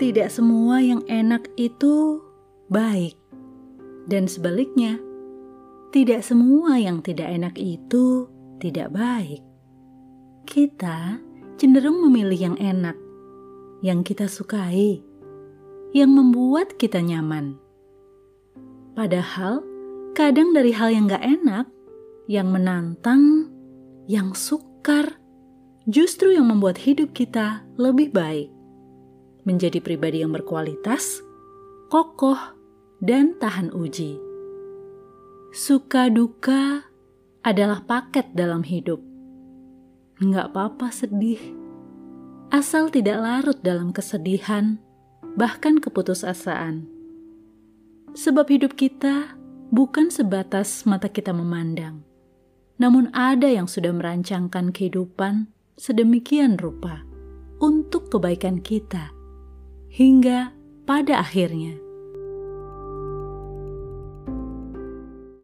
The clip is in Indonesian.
tidak semua yang enak itu baik, dan sebaliknya, tidak semua yang tidak enak itu tidak baik. Kita cenderung memilih yang enak, yang kita sukai, yang membuat kita nyaman. Padahal, kadang dari hal yang gak enak, yang menantang, yang sukar, justru yang membuat hidup kita lebih baik. Menjadi pribadi yang berkualitas, kokoh, dan tahan uji. Suka duka adalah paket dalam hidup. Nggak apa-apa sedih, asal tidak larut dalam kesedihan bahkan keputusasaan. Sebab hidup kita bukan sebatas mata kita memandang, namun ada yang sudah merancangkan kehidupan sedemikian rupa untuk kebaikan kita, hingga pada akhirnya